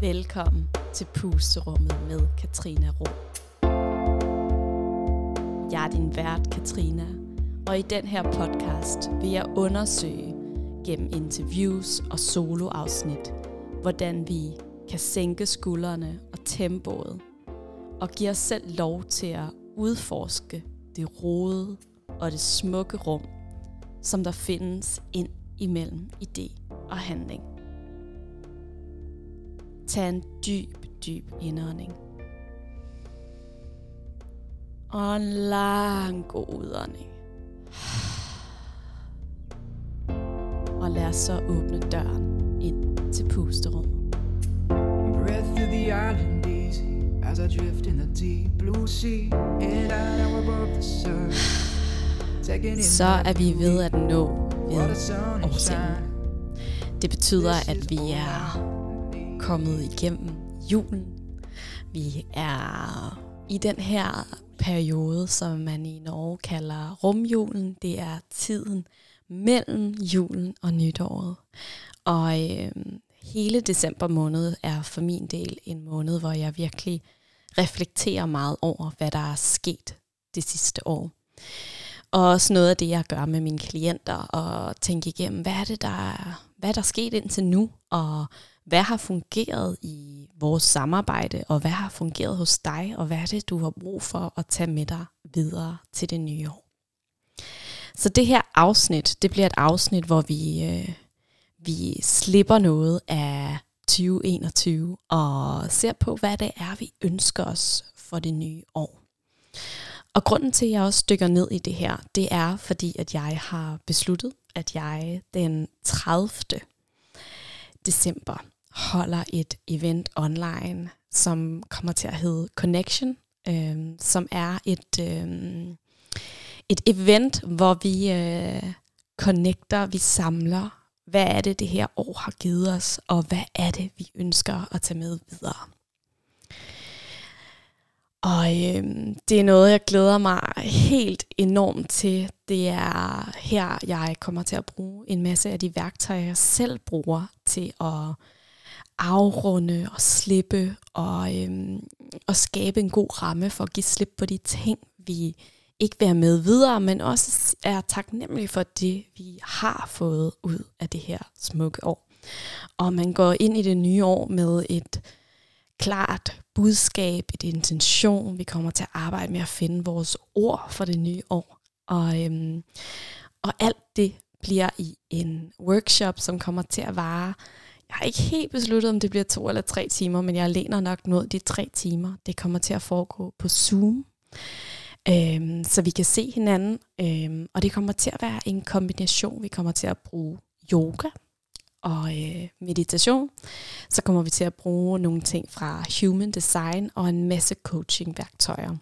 Velkommen til Pusterummet med Katrina Rå. Jeg er din vært, Katrina, og i den her podcast vil jeg undersøge gennem interviews og soloafsnit, hvordan vi kan sænke skuldrene og tempoet, og give os selv lov til at udforske det rode og det smukke rum, som der findes ind imellem idé og handling. Tag en dyb, dyb indånding. Og en lang god udånding. Og lad os så åbne døren ind til pusterummet. Breath through the island easy as I drift in the deep blue sea and out above the surface. Så er vi ved at nå ved årsagen. Det betyder, at vi er kommet igennem julen. Vi er i den her periode, som man i Norge kalder rumjulen. Det er tiden mellem julen og nytåret. Og øh, hele december måned er for min del en måned, hvor jeg virkelig reflekterer meget over, hvad der er sket det sidste år. Og også noget af det, jeg gør med mine klienter, og tænke igennem, hvad er det, der hvad er der sket indtil nu, og hvad har fungeret i vores samarbejde, og hvad har fungeret hos dig, og hvad er det, du har brug for at tage med dig videre til det nye år. Så det her afsnit, det bliver et afsnit, hvor vi, øh, vi slipper noget af 2021 og ser på, hvad det er, vi ønsker os for det nye år. Og grunden til, at jeg også dykker ned i det her, det er, fordi at jeg har besluttet, at jeg den 30. december holder et event online, som kommer til at hedde Connection, øh, som er et, øh, et event, hvor vi øh, connecter, vi samler, hvad er det, det her år har givet os, og hvad er det, vi ønsker at tage med videre. Og øh, det er noget, jeg glæder mig helt enormt til. Det er her, jeg kommer til at bruge en masse af de værktøjer, jeg selv bruger til at afrunde og slippe og, øhm, og skabe en god ramme for at give slip på de ting, vi ikke vil have med videre, men også er taknemmelige for det, vi har fået ud af det her smukke år. Og man går ind i det nye år med et klart budskab, et intention. Vi kommer til at arbejde med at finde vores ord for det nye år. Og, øhm, og alt det bliver i en workshop, som kommer til at vare. Jeg har ikke helt besluttet, om det bliver to eller tre timer, men jeg læner nok mod de tre timer. Det kommer til at foregå på Zoom, øhm, så vi kan se hinanden. Øhm, og det kommer til at være en kombination. Vi kommer til at bruge yoga og øh, meditation. Så kommer vi til at bruge nogle ting fra Human Design og en masse coaching-værktøjer.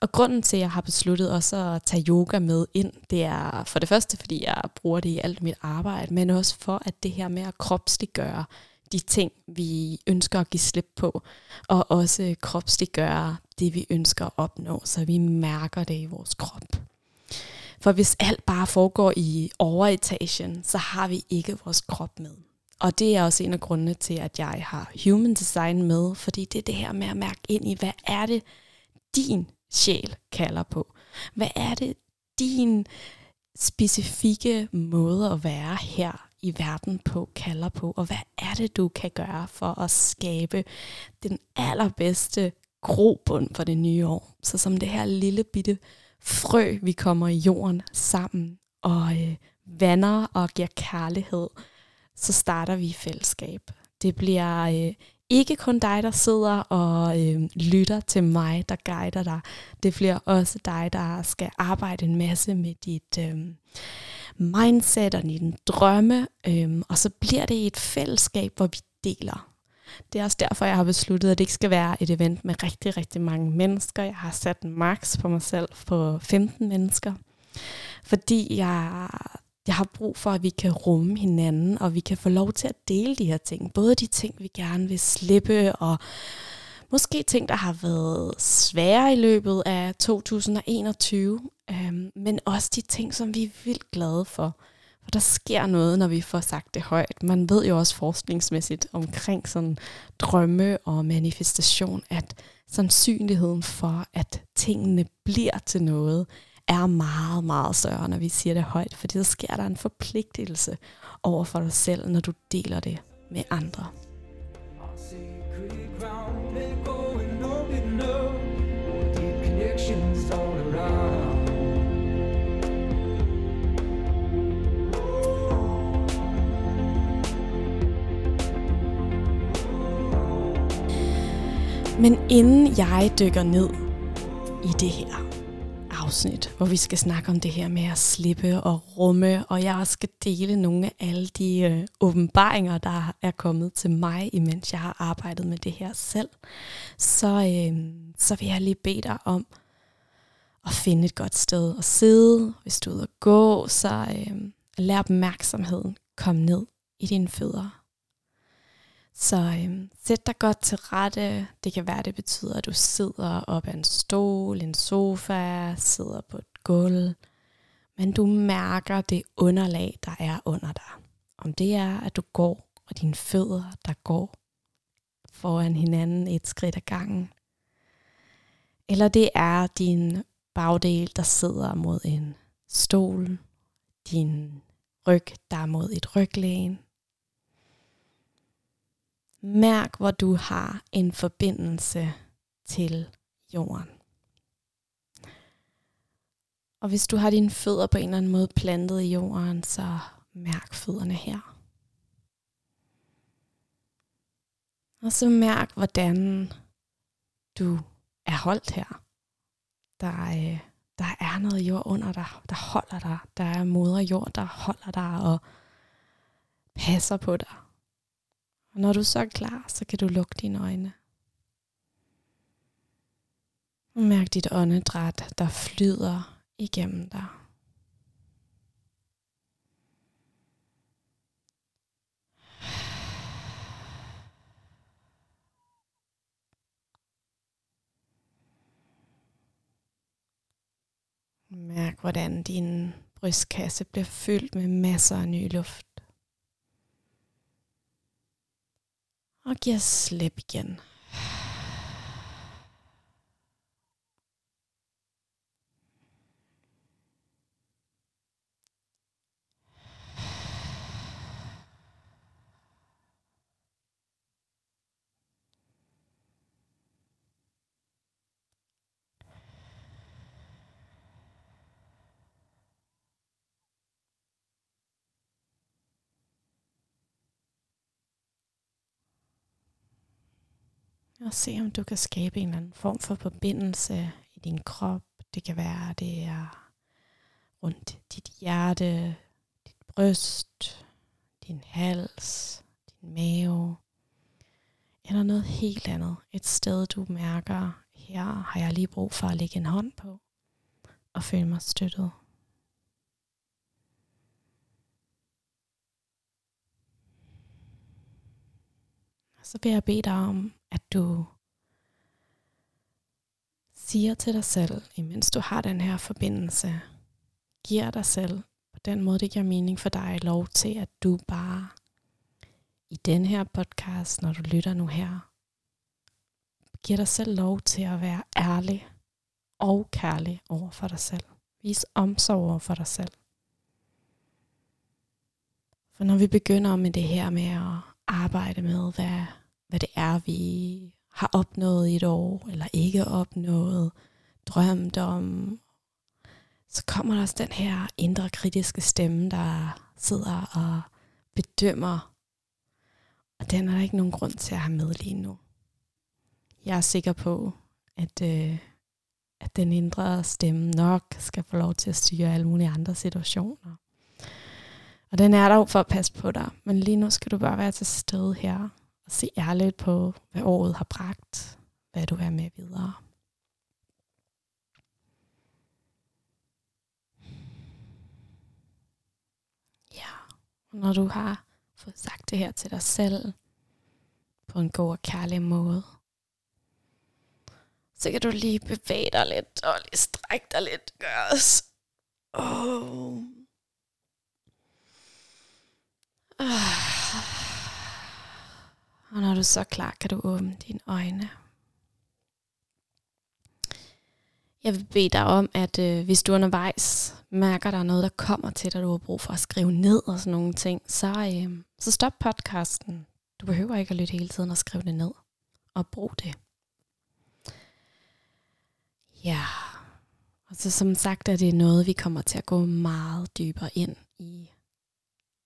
Og grunden til, at jeg har besluttet også at tage yoga med ind, det er for det første, fordi jeg bruger det i alt mit arbejde, men også for, at det her med at kropsliggøre de ting, vi ønsker at give slip på, og også kropsliggøre det, vi ønsker at opnå, så vi mærker det i vores krop. For hvis alt bare foregår i overetagen, så har vi ikke vores krop med. Og det er også en af grundene til, at jeg har human design med, fordi det er det her med at mærke ind i, hvad er det, din sjæl kalder på? Hvad er det, din specifikke måde at være her i verden på kalder på? Og hvad er det, du kan gøre for at skabe den allerbedste grobund for det nye år? Så som det her lille bitte frø, vi kommer i jorden sammen og øh, vander og giver kærlighed, så starter vi i fællesskab. Det bliver øh, ikke kun dig, der sidder og øh, lytter til mig, der guider dig. Det bliver også dig, der skal arbejde en masse med dit øh, mindset og dine drømme. Øh, og så bliver det et fællesskab, hvor vi deler. Det er også derfor, jeg har besluttet, at det ikke skal være et event med rigtig, rigtig mange mennesker. Jeg har sat en max på mig selv på 15 mennesker. Fordi jeg, jeg har brug for, at vi kan rumme hinanden, og vi kan få lov til at dele de her ting. Både de ting, vi gerne vil slippe, og måske ting, der har været svære i løbet af 2021, øhm, men også de ting, som vi er vildt glade for. For der sker noget, når vi får sagt det højt. Man ved jo også forskningsmæssigt omkring sådan drømme og manifestation, at sandsynligheden for, at tingene bliver til noget, er meget, meget større, når vi siger det højt. Fordi så sker der en forpligtelse over for dig selv, når du deler det med andre. Connections all around. Men inden jeg dykker ned i det her afsnit, hvor vi skal snakke om det her med at slippe og rumme, og jeg også skal dele nogle af alle de øh, åbenbaringer, der er kommet til mig, imens jeg har arbejdet med det her selv, så, øh, så vil jeg lige bede dig om at finde et godt sted at sidde. Hvis du er ude at gå, så øh, lær opmærksomheden komme ned i dine fødder. Så øhm, sæt dig godt til rette. Det kan være, det betyder, at du sidder op ad en stol, en sofa, sidder på et gulv. Men du mærker det underlag, der er under dig. Om det er, at du går, og dine fødder, der går foran hinanden et skridt ad gangen. Eller det er din bagdel, der sidder mod en stol. Din ryg, der er mod et ryglæn. Mærk, hvor du har en forbindelse til jorden. Og hvis du har dine fødder på en eller anden måde plantet i jorden, så mærk fødderne her. Og så mærk, hvordan du er holdt her. Der, øh, der er noget jord under dig, der holder dig. Der er moder jord, der holder dig og passer på dig. Og når du så er klar, så kan du lukke dine øjne. Og mærk dit åndedræt, der flyder igennem dig. Mærk, hvordan din brystkasse bliver fyldt med masser af ny luft. Og giver slip igen. Og se om du kan skabe en eller anden form for forbindelse i din krop. Det kan være, det er rundt dit hjerte, dit bryst, din hals, din mave. Eller noget helt andet. Et sted, du mærker, her har jeg lige brug for at lægge en hånd på og føle mig støttet. Så vil jeg bede dig om, at du siger til dig selv, imens du har den her forbindelse, giver dig selv på den måde, det giver mening for dig, lov til, at du bare i den her podcast, når du lytter nu her, giver dig selv lov til at være ærlig og kærlig over for dig selv. Vis omsorg over for dig selv. For når vi begynder med det her med at arbejde med, hvad, hvad det er, vi har opnået i et år, eller ikke opnået, drømt om, så kommer der også den her indre kritiske stemme, der sidder og bedømmer. Og den er der ikke nogen grund til at have med lige nu. Jeg er sikker på, at, øh, at den indre stemme nok skal få lov til at styre alle mulige andre situationer. Og den er der jo for at passe på dig. Men lige nu skal du bare være til stede her og se ærligt på, hvad året har bragt, hvad du er med videre. Ja, og når du har fået sagt det her til dig selv, på en god og kærlig måde, så kan du lige bevæge dig lidt, og lige strække dig lidt, gøres. Oh. Og når du er så klar, kan du åbne dine øjne. Jeg vil bede dig om, at øh, hvis du undervejs mærker, der er noget, der kommer til dig, du har brug for at skrive ned og sådan nogle ting, så, øh, så stop podcasten. Du behøver ikke at lytte hele tiden og skrive det ned. Og brug det. Ja, og så som sagt er det noget, vi kommer til at gå meget dybere ind i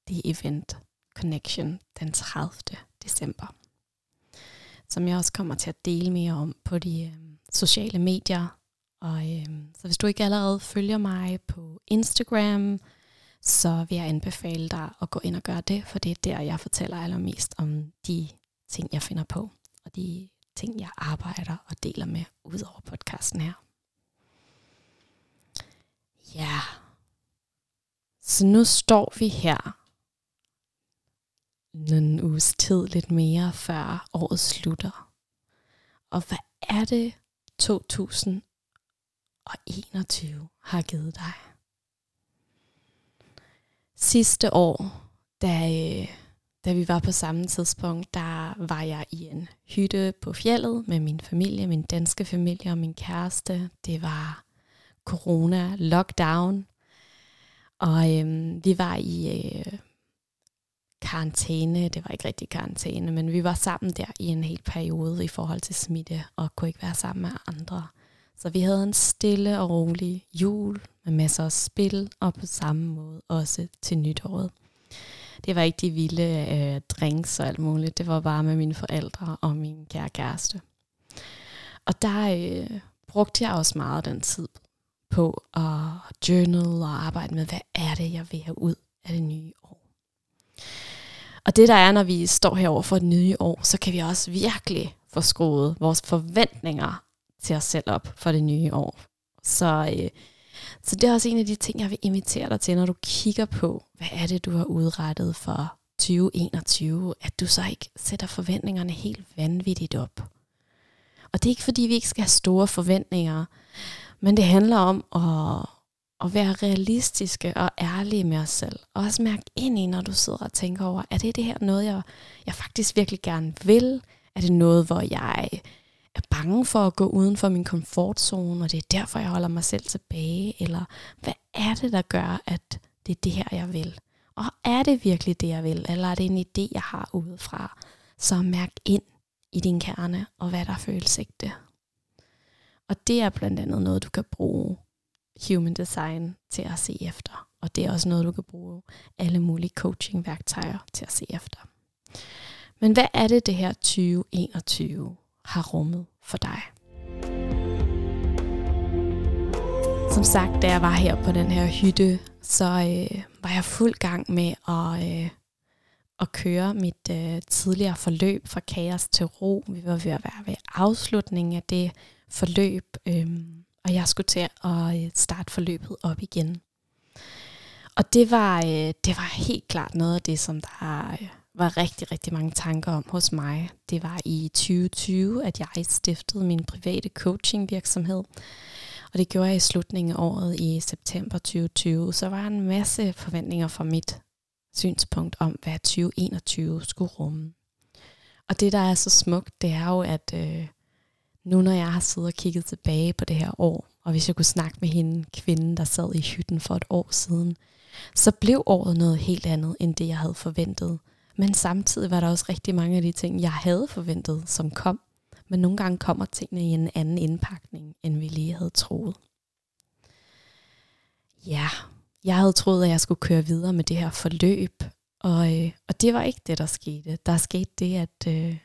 det event Connection den 30 december. Som jeg også kommer til at dele mere om på de øh, sociale medier. Og øh, så hvis du ikke allerede følger mig på Instagram, så vil jeg anbefale dig at gå ind og gøre det, for det er der, jeg fortæller allermest om de ting, jeg finder på, og de ting, jeg arbejder og deler med ud over podcasten her. Ja, så nu står vi her en uges tid lidt mere, før året slutter. Og hvad er det 2021 har givet dig? Sidste år, da, øh, da vi var på samme tidspunkt, der var jeg i en hytte på fjellet med min familie, min danske familie og min kæreste. Det var corona, lockdown. Og øhm, vi var i øh, karantæne. Det var ikke rigtig karantæne, men vi var sammen der i en hel periode i forhold til smitte, og kunne ikke være sammen med andre. Så vi havde en stille og rolig jul med masser af spil, og på samme måde også til nytåret. Det var ikke de vilde øh, drinks og alt muligt. Det var bare med mine forældre og min kære kæreste. Og der øh, brugte jeg også meget den tid på at journal og arbejde med, hvad er det, jeg vil have ud af det nye år. Og det der er, når vi står herover for et nye år, så kan vi også virkelig få skruet vores forventninger til os selv op for det nye år. Så, øh, så det er også en af de ting, jeg vil invitere dig til, når du kigger på, hvad er det, du har udrettet for 2021, at du så ikke sætter forventningerne helt vanvittigt op. Og det er ikke fordi, vi ikke skal have store forventninger, men det handler om at, at være realistiske og ærlige med os selv. Og også mærke ind i, når du sidder og tænker over, er det det her noget, jeg, jeg faktisk virkelig gerne vil? Er det noget, hvor jeg er bange for at gå uden for min komfortzone, og det er derfor, jeg holder mig selv tilbage? Eller hvad er det, der gør, at det er det her, jeg vil? Og er det virkelig det, jeg vil? Eller er det en idé, jeg har udefra? Så mærk ind i din kerne, og hvad der føles ægte. Og det er blandt andet noget, du kan bruge human design til at se efter. Og det er også noget, du kan bruge alle mulige coaching-værktøjer til at se efter. Men hvad er det, det her 2021 har rummet for dig? Som sagt, da jeg var her på den her hytte, så øh, var jeg fuld gang med at, øh, at køre mit øh, tidligere forløb fra kaos til ro. Vi var ved at være ved afslutningen af det forløb, Øh, og jeg skulle til at øh, starte forløbet op igen. Og det var, øh, det var helt klart noget af det, som der øh, var rigtig, rigtig mange tanker om hos mig. Det var i 2020, at jeg stiftede min private coaching virksomhed. Og det gjorde jeg i slutningen af året i september 2020. Så var en masse forventninger fra mit synspunkt om, hvad 2021 skulle rumme. Og det, der er så smukt, det er jo, at øh, nu når jeg har siddet og kigget tilbage på det her år, og hvis jeg kunne snakke med hende, kvinden, der sad i hytten for et år siden, så blev året noget helt andet, end det jeg havde forventet. Men samtidig var der også rigtig mange af de ting, jeg havde forventet, som kom. Men nogle gange kommer tingene i en anden indpakning, end vi lige havde troet. Ja, jeg havde troet, at jeg skulle køre videre med det her forløb, og, øh, og det var ikke det, der skete. Der skete det, at, øh,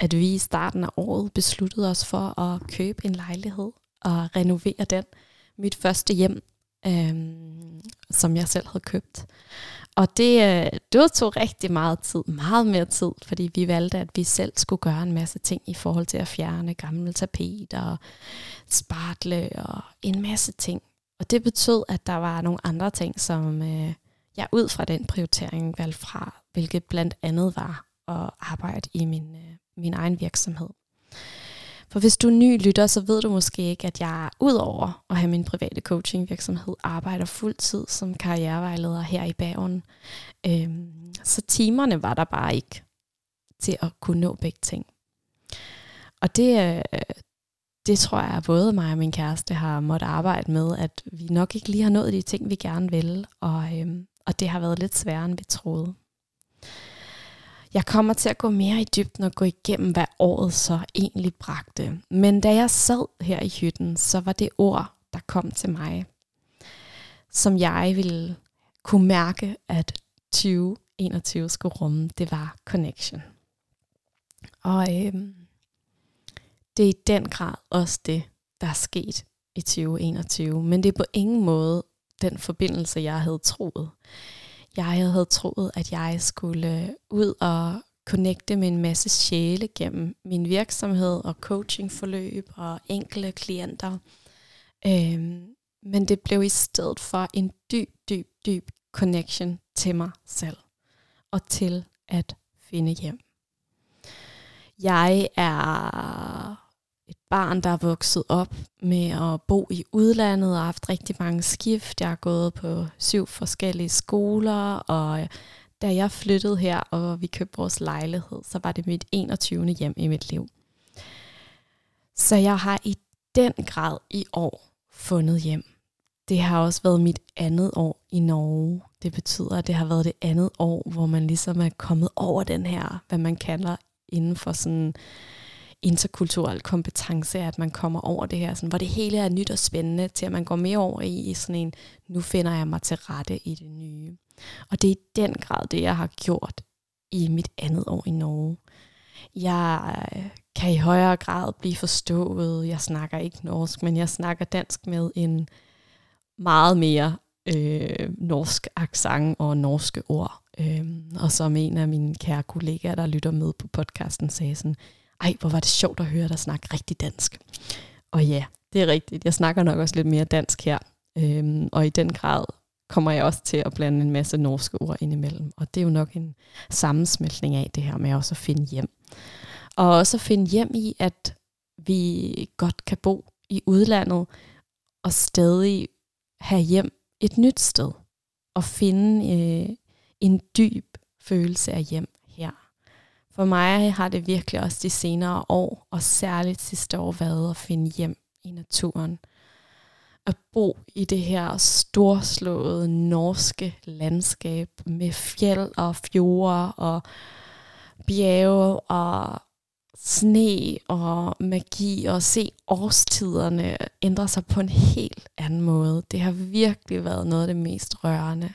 at vi i starten af året besluttede os for at købe en lejlighed og renovere den. Mit første hjem, øh, som jeg selv havde købt. Og det, øh, det tog rigtig meget tid, meget mere tid, fordi vi valgte, at vi selv skulle gøre en masse ting i forhold til at fjerne gamle tapeter, spartle og en masse ting. Og det betød, at der var nogle andre ting, som øh, jeg ud fra den prioritering valgte fra, hvilket blandt andet var at arbejde i min øh, min egen virksomhed. For hvis du er ny lytter, så ved du måske ikke, at jeg udover at have min private coaching virksomhed, arbejder fuldtid som karrierevejleder her i Bagen. Øhm, så timerne var der bare ikke til at kunne nå begge ting. Og det, øh, det tror jeg, at både mig og min kæreste har måttet arbejde med, at vi nok ikke lige har nået de ting, vi gerne vil, og, øhm, og det har været lidt sværere, end vi troede. Jeg kommer til at gå mere i dybden og gå igennem, hvad året så egentlig bragte. Men da jeg sad her i hytten, så var det ord, der kom til mig, som jeg ville kunne mærke, at 2021 skulle rumme, det var connection. Og øhm, det er i den grad også det, der er sket i 2021. Men det er på ingen måde den forbindelse, jeg havde troet. Jeg havde troet, at jeg skulle ud og connecte med en masse sjæle gennem min virksomhed og coachingforløb og enkelte klienter. Øhm, men det blev i stedet for en dyb, dyb, dyb connection til mig selv og til at finde hjem. Jeg er barn, der er vokset op med at bo i udlandet og haft rigtig mange skift. Jeg har gået på syv forskellige skoler, og øh, da jeg flyttede her, og vi købte vores lejlighed, så var det mit 21. hjem i mit liv. Så jeg har i den grad i år fundet hjem. Det har også været mit andet år i Norge. Det betyder, at det har været det andet år, hvor man ligesom er kommet over den her, hvad man kalder inden for sådan interkulturel kompetence, at man kommer over det her, sådan, hvor det hele er nyt og spændende, til at man går mere over i sådan en, nu finder jeg mig til rette i det nye. Og det er i den grad det, jeg har gjort i mit andet år i Norge. Jeg øh, kan i højere grad blive forstået. Jeg snakker ikke norsk, men jeg snakker dansk med en meget mere øh, norsk accent og norske ord. Øhm, og som en af mine kære kollegaer, der lytter med på podcasten, sagde sådan, ej, hvor var det sjovt at høre dig snakke rigtig dansk. Og ja, det er rigtigt. Jeg snakker nok også lidt mere dansk her. Øhm, og i den grad kommer jeg også til at blande en masse norske ord ind imellem. Og det er jo nok en sammensmeltning af det her med også at finde hjem. Og også at finde hjem i, at vi godt kan bo i udlandet og stadig have hjem et nyt sted. Og finde øh, en dyb følelse af hjem for mig har det virkelig også de senere år, og særligt sidste år, været at finde hjem i naturen. At bo i det her storslåede norske landskab med fjeld og fjorde og bjerge og sne og magi og se årstiderne ændre sig på en helt anden måde. Det har virkelig været noget af det mest rørende.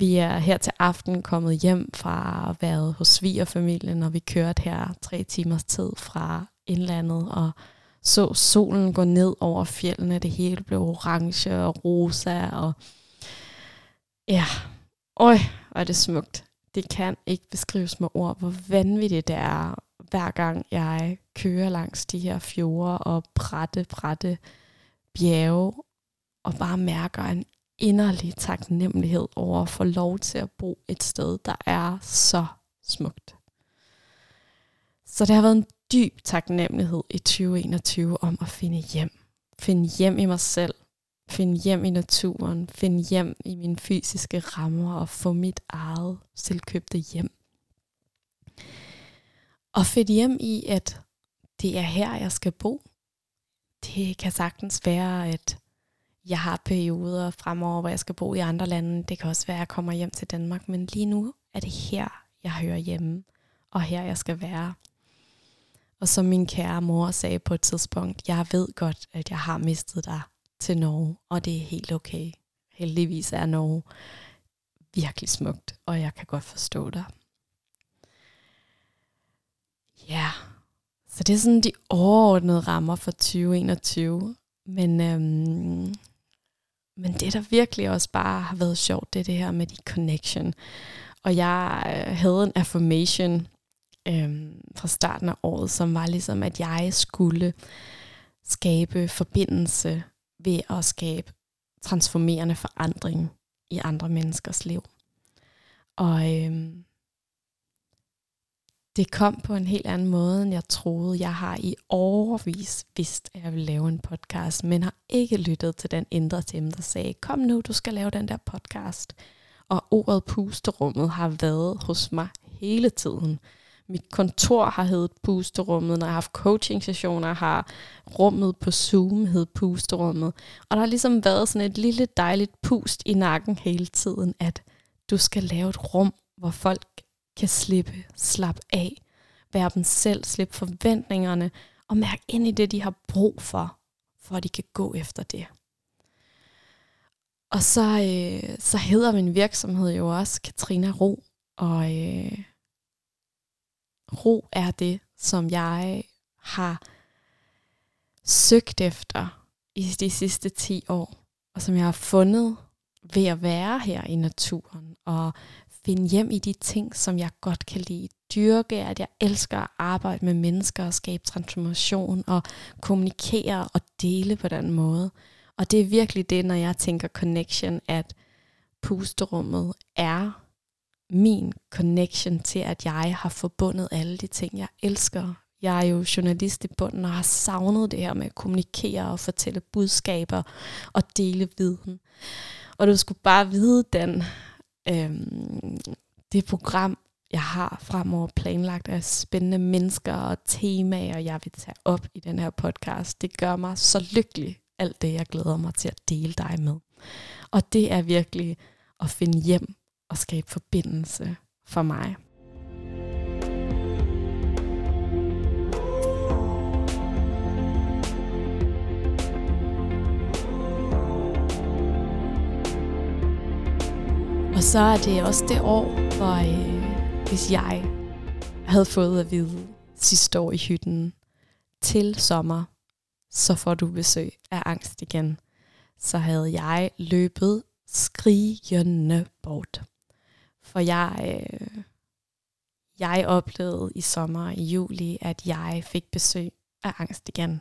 Vi er her til aften kommet hjem fra at være hos svigerfamilien, og vi kørte her tre timers tid fra indlandet, og så solen gå ned over fjellene. Det hele blev orange og rosa, og ja, øj, hvor er det smukt. Det kan ikke beskrives med ord, hvor vanvittigt det er, hver gang jeg kører langs de her fjorde og brætte, brætte bjerge, og bare mærker en inderlig taknemmelighed over at få lov til at bo et sted, der er så smukt. Så det har været en dyb taknemmelighed i 2021 om at finde hjem. Finde hjem i mig selv. Finde hjem i naturen. Finde hjem i mine fysiske rammer og få mit eget selvkøbte hjem. Og finde hjem i, at det er her, jeg skal bo. Det kan sagtens være, at jeg har perioder fremover, hvor jeg skal bo i andre lande. Det kan også være, at jeg kommer hjem til Danmark. Men lige nu er det her, jeg hører hjemme. Og her, jeg skal være. Og som min kære mor sagde på et tidspunkt, jeg ved godt, at jeg har mistet dig til Norge. Og det er helt okay. Heldigvis er Norge virkelig smukt, og jeg kan godt forstå dig. Ja, så det er sådan de overordnede rammer for 2021. Men øhm, men det, der virkelig også bare har været sjovt, det er det her med de connection. Og jeg øh, havde en affirmation øh, fra starten af året, som var ligesom, at jeg skulle skabe forbindelse ved at skabe transformerende forandring i andre menneskers liv. Og øh, det kom på en helt anden måde, end jeg troede. Jeg har i overvis vidst, at jeg vil lave en podcast, men har ikke lyttet til den indre stemme, der sagde, kom nu, du skal lave den der podcast. Og ordet pusterummet har været hos mig hele tiden. Mit kontor har heddet pusterummet. Når jeg har haft coaching-sessioner, har rummet på Zoom hed pusterummet. Og der har ligesom været sådan et lille dejligt pust i nakken hele tiden, at du skal lave et rum, hvor folk kan slippe, slappe af, være dem selv, slippe forventningerne og mærke ind i det, de har brug for, for at de kan gå efter det. Og så, øh, så hedder min virksomhed jo også Katrina Ro, og øh, ro er det, som jeg har søgt efter i de sidste 10 år, og som jeg har fundet ved at være her i naturen, og finde hjem i de ting, som jeg godt kan lide. Dyrke, at jeg elsker at arbejde med mennesker og skabe transformation og kommunikere og dele på den måde. Og det er virkelig det, når jeg tænker connection, at pusterummet er min connection til, at jeg har forbundet alle de ting, jeg elsker. Jeg er jo journalist i bunden og har savnet det her med at kommunikere og fortælle budskaber og dele viden. Og du skulle bare vide, den, øhm, det program, jeg har fremover planlagt af spændende mennesker og temaer, jeg vil tage op i den her podcast. Det gør mig så lykkelig, alt det jeg glæder mig til at dele dig med. Og det er virkelig at finde hjem og skabe forbindelse for mig. Og så er det også det år, hvor øh, hvis jeg havde fået at vide sidste år i hytten til sommer, så får du besøg af angst igen, så havde jeg løbet skrigende bort. For jeg, øh, jeg oplevede i sommer i juli, at jeg fik besøg af angst igen.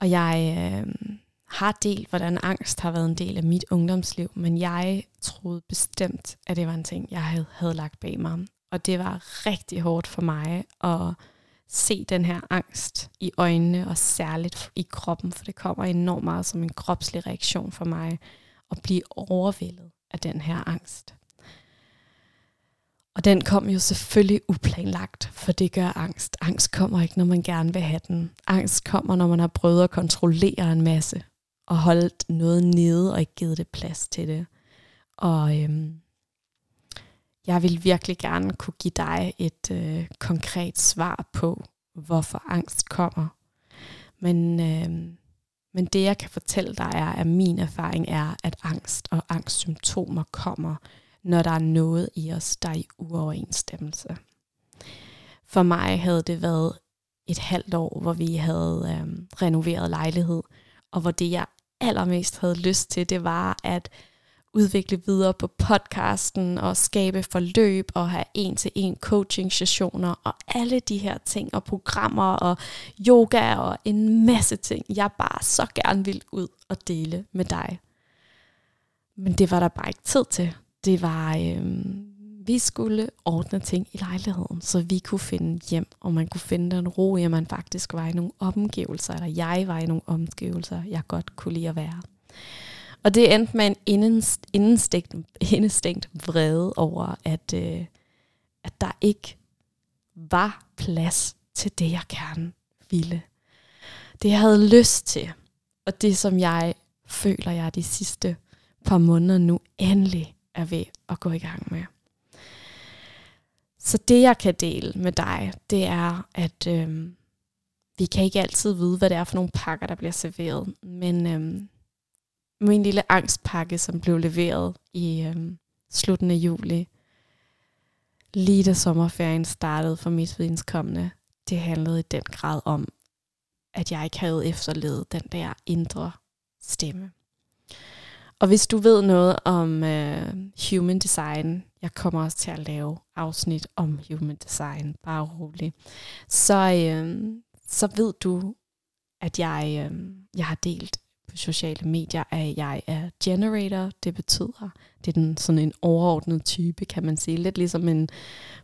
Og jeg øh, har delt, hvordan angst har været en del af mit ungdomsliv, men jeg troede bestemt, at det var en ting, jeg havde, havde lagt bag mig. Og det var rigtig hårdt for mig at se den her angst i øjnene og særligt i kroppen, for det kommer enormt meget som en kropslig reaktion for mig at blive overvældet af den her angst. Og den kom jo selvfølgelig uplanlagt, for det gør angst. Angst kommer ikke, når man gerne vil have den. Angst kommer, når man har prøvet at kontrollere en masse, og holdt noget nede og ikke givet det plads til det. Og øhm, jeg vil virkelig gerne kunne give dig et øh, konkret svar på, hvorfor angst kommer. Men, øhm, men det jeg kan fortælle dig er, at min erfaring er, at angst og angstsymptomer kommer, når der er noget i os, der er i uoverensstemmelse. For mig havde det været et halvt år, hvor vi havde øhm, renoveret lejlighed, og hvor det jeg allermest havde lyst til, det var at udvikle videre på podcasten og skabe forløb og have en-til-en coaching sessioner og alle de her ting og programmer og yoga og en masse ting, jeg bare så gerne vil ud og dele med dig. Men det var der bare ikke tid til. Det var, øh, vi skulle ordne ting i lejligheden, så vi kunne finde hjem, og man kunne finde den ro i, at man faktisk var i nogle omgivelser, eller jeg var i nogle omgivelser, jeg godt kunne lide at være. Og det endte med en indestængt, indestængt vrede over, at, øh, at der ikke var plads til det, jeg gerne ville. Det, jeg havde lyst til, og det, som jeg føler, jeg de sidste par måneder nu endelig er ved at gå i gang med. Så det, jeg kan dele med dig, det er, at øhm, vi kan ikke altid vide, hvad det er for nogle pakker, der bliver serveret. Men øhm, min lille angstpakke, som blev leveret i øhm, slutningen af juli, lige da sommerferien startede for mit videnskommende, det handlede i den grad om, at jeg ikke havde efterlevet den der indre stemme. Og hvis du ved noget om øh, human design, jeg kommer også til at lave afsnit om human design, bare rolig, så, øh, så ved du, at jeg, øh, jeg har delt på sociale medier, at jeg er generator. Det betyder, det er den, sådan en overordnet type, kan man sige. Lidt ligesom en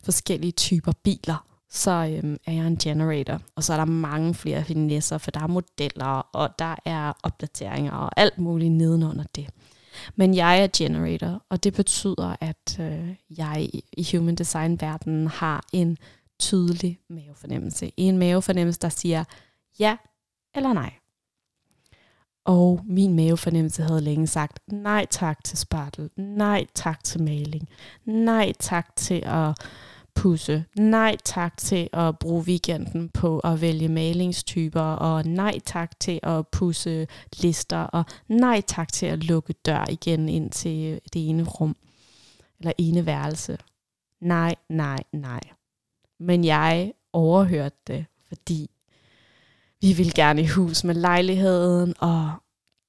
forskellige typer biler så øhm, er jeg en generator. Og så er der mange flere finesser, for der er modeller, og der er opdateringer og alt muligt nedenunder det. Men jeg er generator, og det betyder, at øh, jeg i human design-verdenen har en tydelig mavefornemmelse. En mavefornemmelse, der siger ja eller nej. Og min mavefornemmelse havde længe sagt nej tak til spartel, nej tak til maling, nej tak til at pusse, nej tak til at bruge weekenden på at vælge malingstyper, og nej tak til at pusse lister, og nej tak til at lukke dør igen ind til øh, det ene rum, eller ene værelse. Nej, nej, nej. Men jeg overhørte det, fordi vi ville gerne i hus med lejligheden, og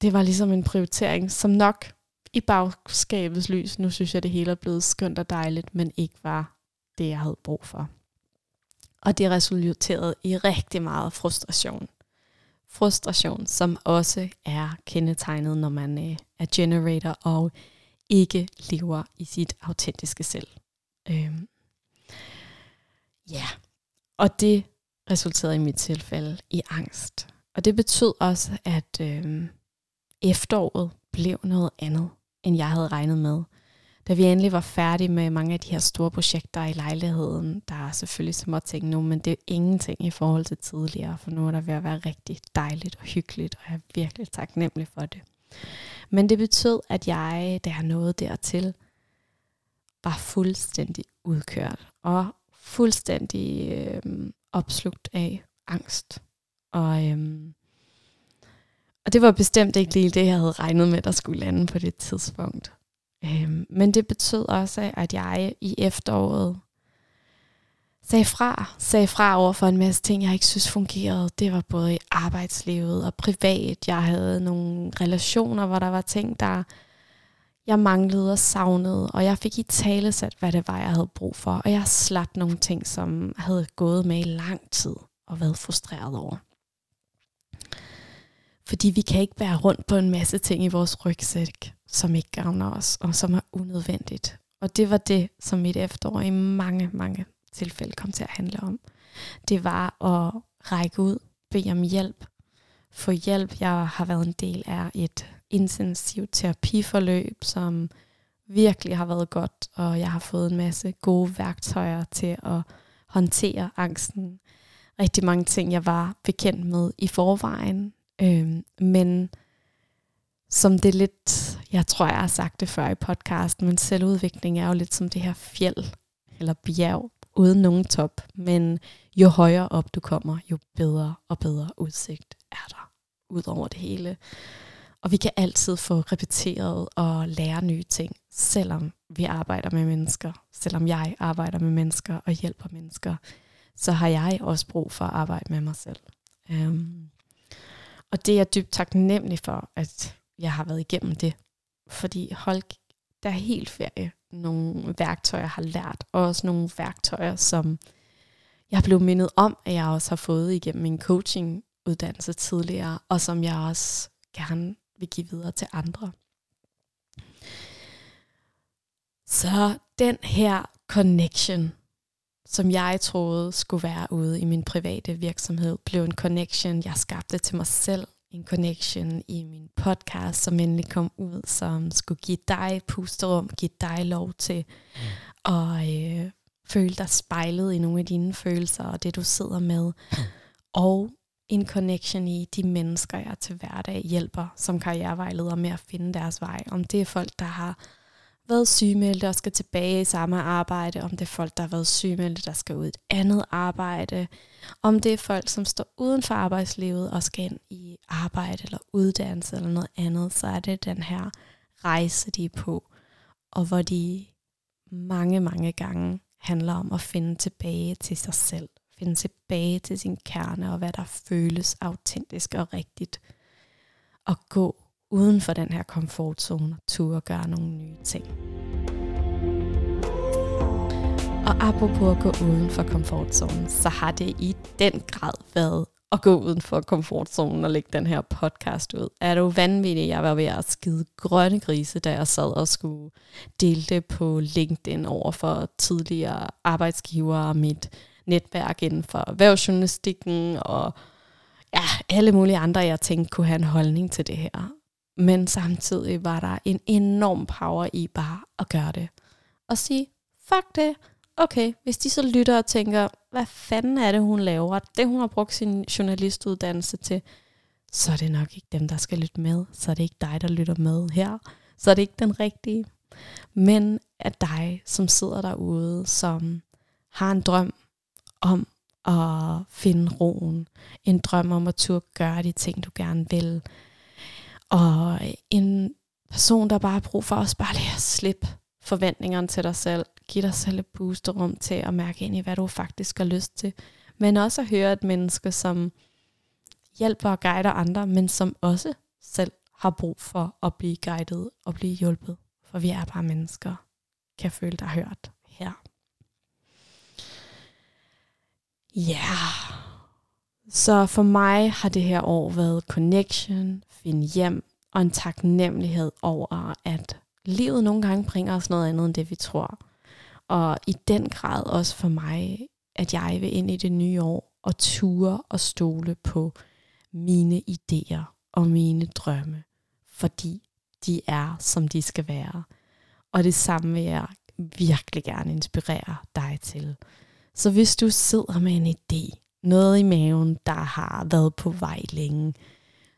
det var ligesom en prioritering, som nok i bagskabets lys, nu synes jeg, det hele er blevet skønt og dejligt, men ikke var det, jeg havde brug for. Og det resulterede i rigtig meget frustration. Frustration, som også er kendetegnet, når man øh, er generator og ikke lever i sit autentiske selv. Øhm. Ja, og det resulterede i mit tilfælde i angst. Og det betød også, at øhm, efteråret blev noget andet, end jeg havde regnet med. Da vi endelig var færdige med mange af de her store projekter i lejligheden, der er selvfølgelig små ting nu, men det er ingenting i forhold til tidligere, for nu er der ved at være rigtig dejligt og hyggeligt, og jeg er virkelig taknemmelig for det. Men det betød, at jeg, da jeg nåede dertil, var fuldstændig udkørt og fuldstændig øh, opslugt af angst. Og, øh, og det var bestemt ikke lige det, jeg havde regnet med, der skulle lande på det tidspunkt. Øhm, men det betød også, at jeg i efteråret sagde fra. Sagde fra over for en masse ting, jeg ikke synes fungerede. Det var både i arbejdslivet og privat. Jeg havde nogle relationer, hvor der var ting, der jeg manglede og savnede. Og jeg fik i tale sat, hvad det var, jeg havde brug for. Og jeg slap nogle ting, som havde gået med i lang tid og været frustreret over. Fordi vi kan ikke bære rundt på en masse ting i vores rygsæk, som ikke gavner os, og som er unødvendigt. Og det var det, som mit efterår i mange, mange tilfælde kom til at handle om. Det var at række ud, bede om hjælp, få hjælp. Jeg har været en del af et intensivt terapiforløb, som virkelig har været godt, og jeg har fået en masse gode værktøjer til at håndtere angsten. Rigtig mange ting, jeg var bekendt med i forvejen, øhm, men som det lidt, jeg tror, jeg har sagt det før i podcasten, men selvudvikling er jo lidt som det her fjeld eller bjerg uden nogen top. Men jo højere op du kommer, jo bedre og bedre udsigt er der ud over det hele. Og vi kan altid få repeteret og lære nye ting, selvom vi arbejder med mennesker. Selvom jeg arbejder med mennesker og hjælper mennesker, så har jeg også brug for at arbejde med mig selv. Um, og det er jeg dybt taknemmelig for, at jeg har været igennem det. Fordi hold der er helt ferie nogle værktøjer, jeg har lært, og også nogle værktøjer, som jeg blev mindet om, at jeg også har fået igennem min coachinguddannelse tidligere, og som jeg også gerne vil give videre til andre. Så den her connection, som jeg troede skulle være ude i min private virksomhed, blev en connection, jeg skabte til mig selv, en connection i min podcast, som endelig kom ud, som skulle give dig pusterum, give dig lov til mm. at øh, føle dig spejlet i nogle af dine følelser og det, du sidder med. og en connection i de mennesker, jeg til hverdag hjælper som karrierevejleder med at finde deres vej. Om det er folk, der har været sygemeldte og skal tilbage i samme arbejde, om det er folk, der har været sygemeldte, der skal ud i et andet arbejde, om det er folk, som står uden for arbejdslivet og skal ind i arbejde eller uddannelse eller noget andet, så er det den her rejse, de er på, og hvor de mange, mange gange handler om at finde tilbage til sig selv, finde tilbage til sin kerne og hvad der føles autentisk og rigtigt, og gå uden for den her komfortzone og turde gøre nogle nye ting. Og apropos at gå uden for komfortzonen, så har det i den grad været at gå uden for komfortzonen og lægge den her podcast ud. Er du vanvittig? Jeg var ved at skide grønne grise, da jeg sad og skulle dele det på LinkedIn over for tidligere arbejdsgivere og mit netværk inden for erhvervsjournalistikken og ja, alle mulige andre, jeg tænkte kunne have en holdning til det her. Men samtidig var der en enorm power i bare at gøre det. Og sige, fuck det. Okay, hvis de så lytter og tænker, hvad fanden er det, hun laver, det hun har brugt sin journalistuddannelse til, så er det nok ikke dem, der skal lytte med. Så er det ikke dig, der lytter med her. Så er det ikke den rigtige. Men at dig, som sidder derude, som har en drøm om at finde roen. En drøm om at turde gøre de ting, du gerne vil. Og øh, en person, der bare har brug for også bare lige at slippe forventningerne til dig selv. Giv dig selv et boosterum til at mærke ind i, hvad du faktisk har lyst til. Men også at høre et menneske, som hjælper og guider andre, men som også selv har brug for at blive guidet og blive hjulpet. For vi er bare mennesker. Kan føle dig hørt her. Ja. Yeah. Så for mig har det her år været connection, finde hjem og en taknemmelighed over, at livet nogle gange bringer os noget andet end det, vi tror. Og i den grad også for mig, at jeg vil ind i det nye år og ture og stole på mine idéer og mine drømme, fordi de er, som de skal være. Og det samme vil jeg virkelig gerne inspirere dig til. Så hvis du sidder med en idé, noget i maven, der har været på vej længe,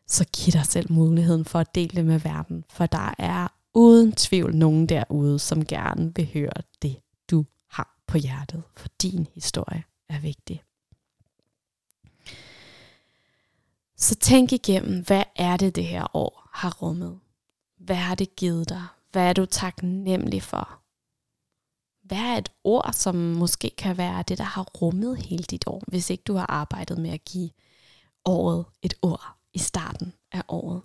så giv dig selv muligheden for at dele det med verden, for der er uden tvivl nogen derude, som gerne vil høre det, du har på hjertet, for din historie er vigtig. Så tænk igennem, hvad er det, det her år har rummet? Hvad har det givet dig? Hvad er du taknemmelig for? Hvad er et ord, som måske kan være det, der har rummet hele dit år, hvis ikke du har arbejdet med at give året et ord i starten af året?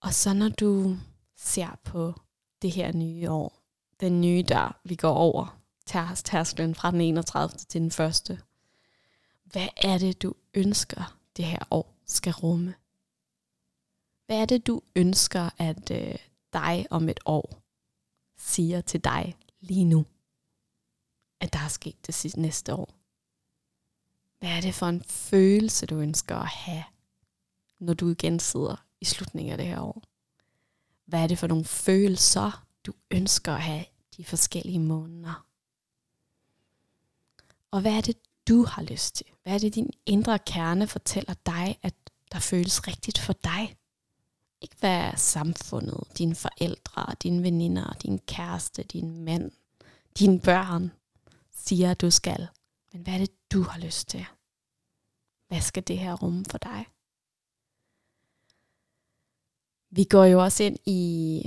Og så når du ser på det her nye år, den nye dør, vi går over, tærsklen fra den 31. til den første, hvad er det, du ønsker, det her år skal rumme? Hvad er det, du ønsker, at øh, dig om et år siger til dig lige nu, at der er sket det sidste næste år? Hvad er det for en følelse, du ønsker at have, når du igen sidder i slutningen af det her år? Hvad er det for nogle følelser, du ønsker at have de forskellige måneder? Og hvad er det, du har lyst til? Hvad er det, din indre kerne fortæller dig, at der føles rigtigt for dig? Ikke hvad samfundet, dine forældre, dine veninder, din kæreste, din mand, dine børn siger, du skal. Men hvad er det, du har lyst til? Hvad skal det her rumme for dig? Vi går jo også ind i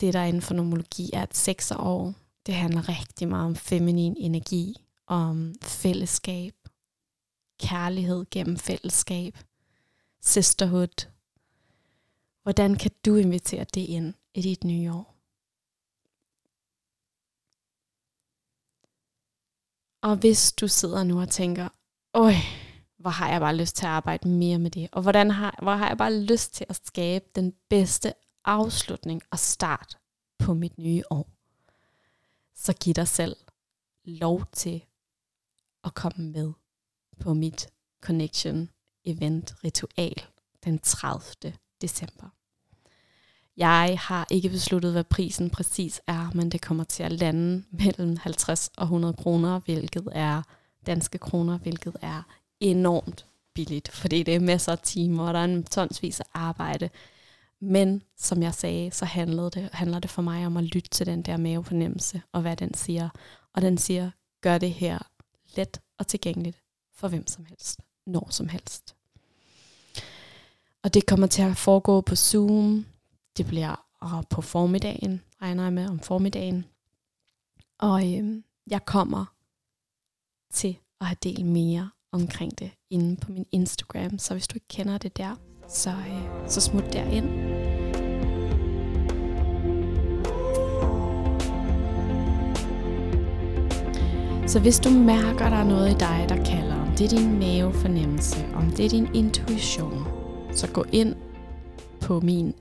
det, der inden for nomologi er et seksår. Det handler rigtig meget om feminin energi, om fællesskab, kærlighed gennem fællesskab, sisterhood. Hvordan kan du invitere det ind i dit nye år? Og hvis du sidder nu og tænker, øj, hvor har jeg bare lyst til at arbejde mere med det, og hvordan har, hvor har jeg bare lyst til at skabe den bedste afslutning og start på mit nye år, så giv dig selv lov til at komme med på mit Connection Event Ritual den 30 december. Jeg har ikke besluttet, hvad prisen præcis er, men det kommer til at lande mellem 50 og 100 kroner, hvilket er danske kroner, hvilket er enormt billigt, fordi det er masser af timer, og der er en tonsvis af arbejde. Men som jeg sagde, så handler det, handler det for mig om at lytte til den der mavefornemmelse, og hvad den siger. Og den siger, gør det her let og tilgængeligt for hvem som helst, når som helst. Og det kommer til at foregå på Zoom. Det bliver på formiddagen, regner jeg med, om formiddagen. Og øh, jeg kommer til at have delt mere omkring det inde på min Instagram. Så hvis du ikke kender det der, så, øh, så smut derind. Så hvis du mærker, der er noget i dig, der kalder, om det er din mavefornemmelse, om det er din intuition, så gå ind på min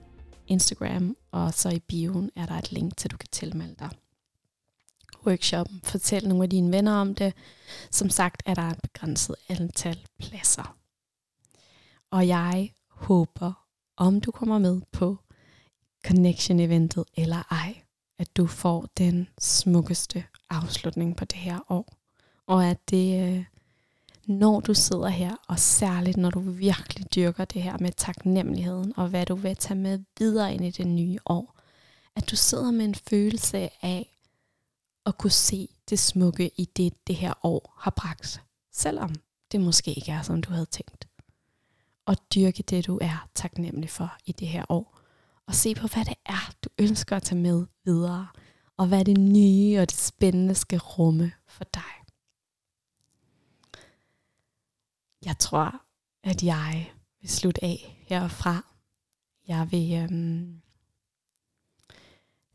Instagram, og så i bioen er der et link til, at du kan tilmelde dig workshoppen. Fortæl nogle af dine venner om det. Som sagt er der et begrænset antal pladser. Og jeg håber, om du kommer med på Connection Eventet eller ej, at du får den smukkeste afslutning på det her år. Og at det, øh, når du sidder her, og særligt når du virkelig dyrker det her med taknemmeligheden, og hvad du vil tage med videre ind i det nye år, at du sidder med en følelse af at kunne se det smukke i det, det her år har bragt, selvom det måske ikke er, som du havde tænkt. Og dyrke det, du er taknemmelig for i det her år. Og se på, hvad det er, du ønsker at tage med videre. Og hvad det nye og det spændende skal rumme for dig. Jeg tror, at jeg vil slutte af herfra. Jeg vil øhm,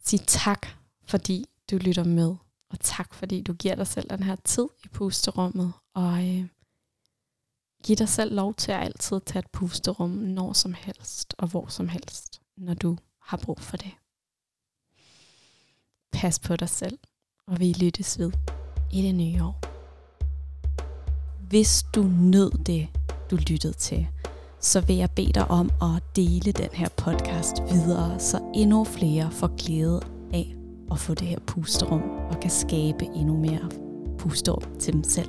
sige tak, fordi du lytter med. Og tak, fordi du giver dig selv den her tid i pusterummet. Og øh, giv dig selv lov til at altid tage et pusterum når som helst og hvor som helst, når du har brug for det. Pas på dig selv, og vi lyttes ved i det nye år. Hvis du nød det, du lyttede til, så vil jeg bede dig om at dele den her podcast videre, så endnu flere får glæde af at få det her pusterum og kan skabe endnu mere pusterum til dem selv.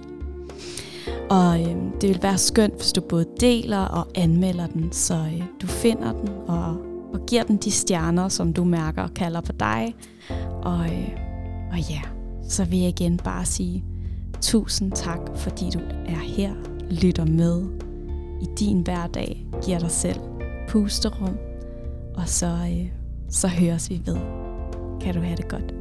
Og øh, det vil være skønt, hvis du både deler og anmelder den, så øh, du finder den og, og giver den de stjerner, som du mærker kalder på dig. Og, øh, og ja, så vil jeg igen bare sige tusind tak, fordi du er her, lytter med i din hverdag, giver dig selv pusterum, og så, øh, så høres vi ved. Kan du have det godt.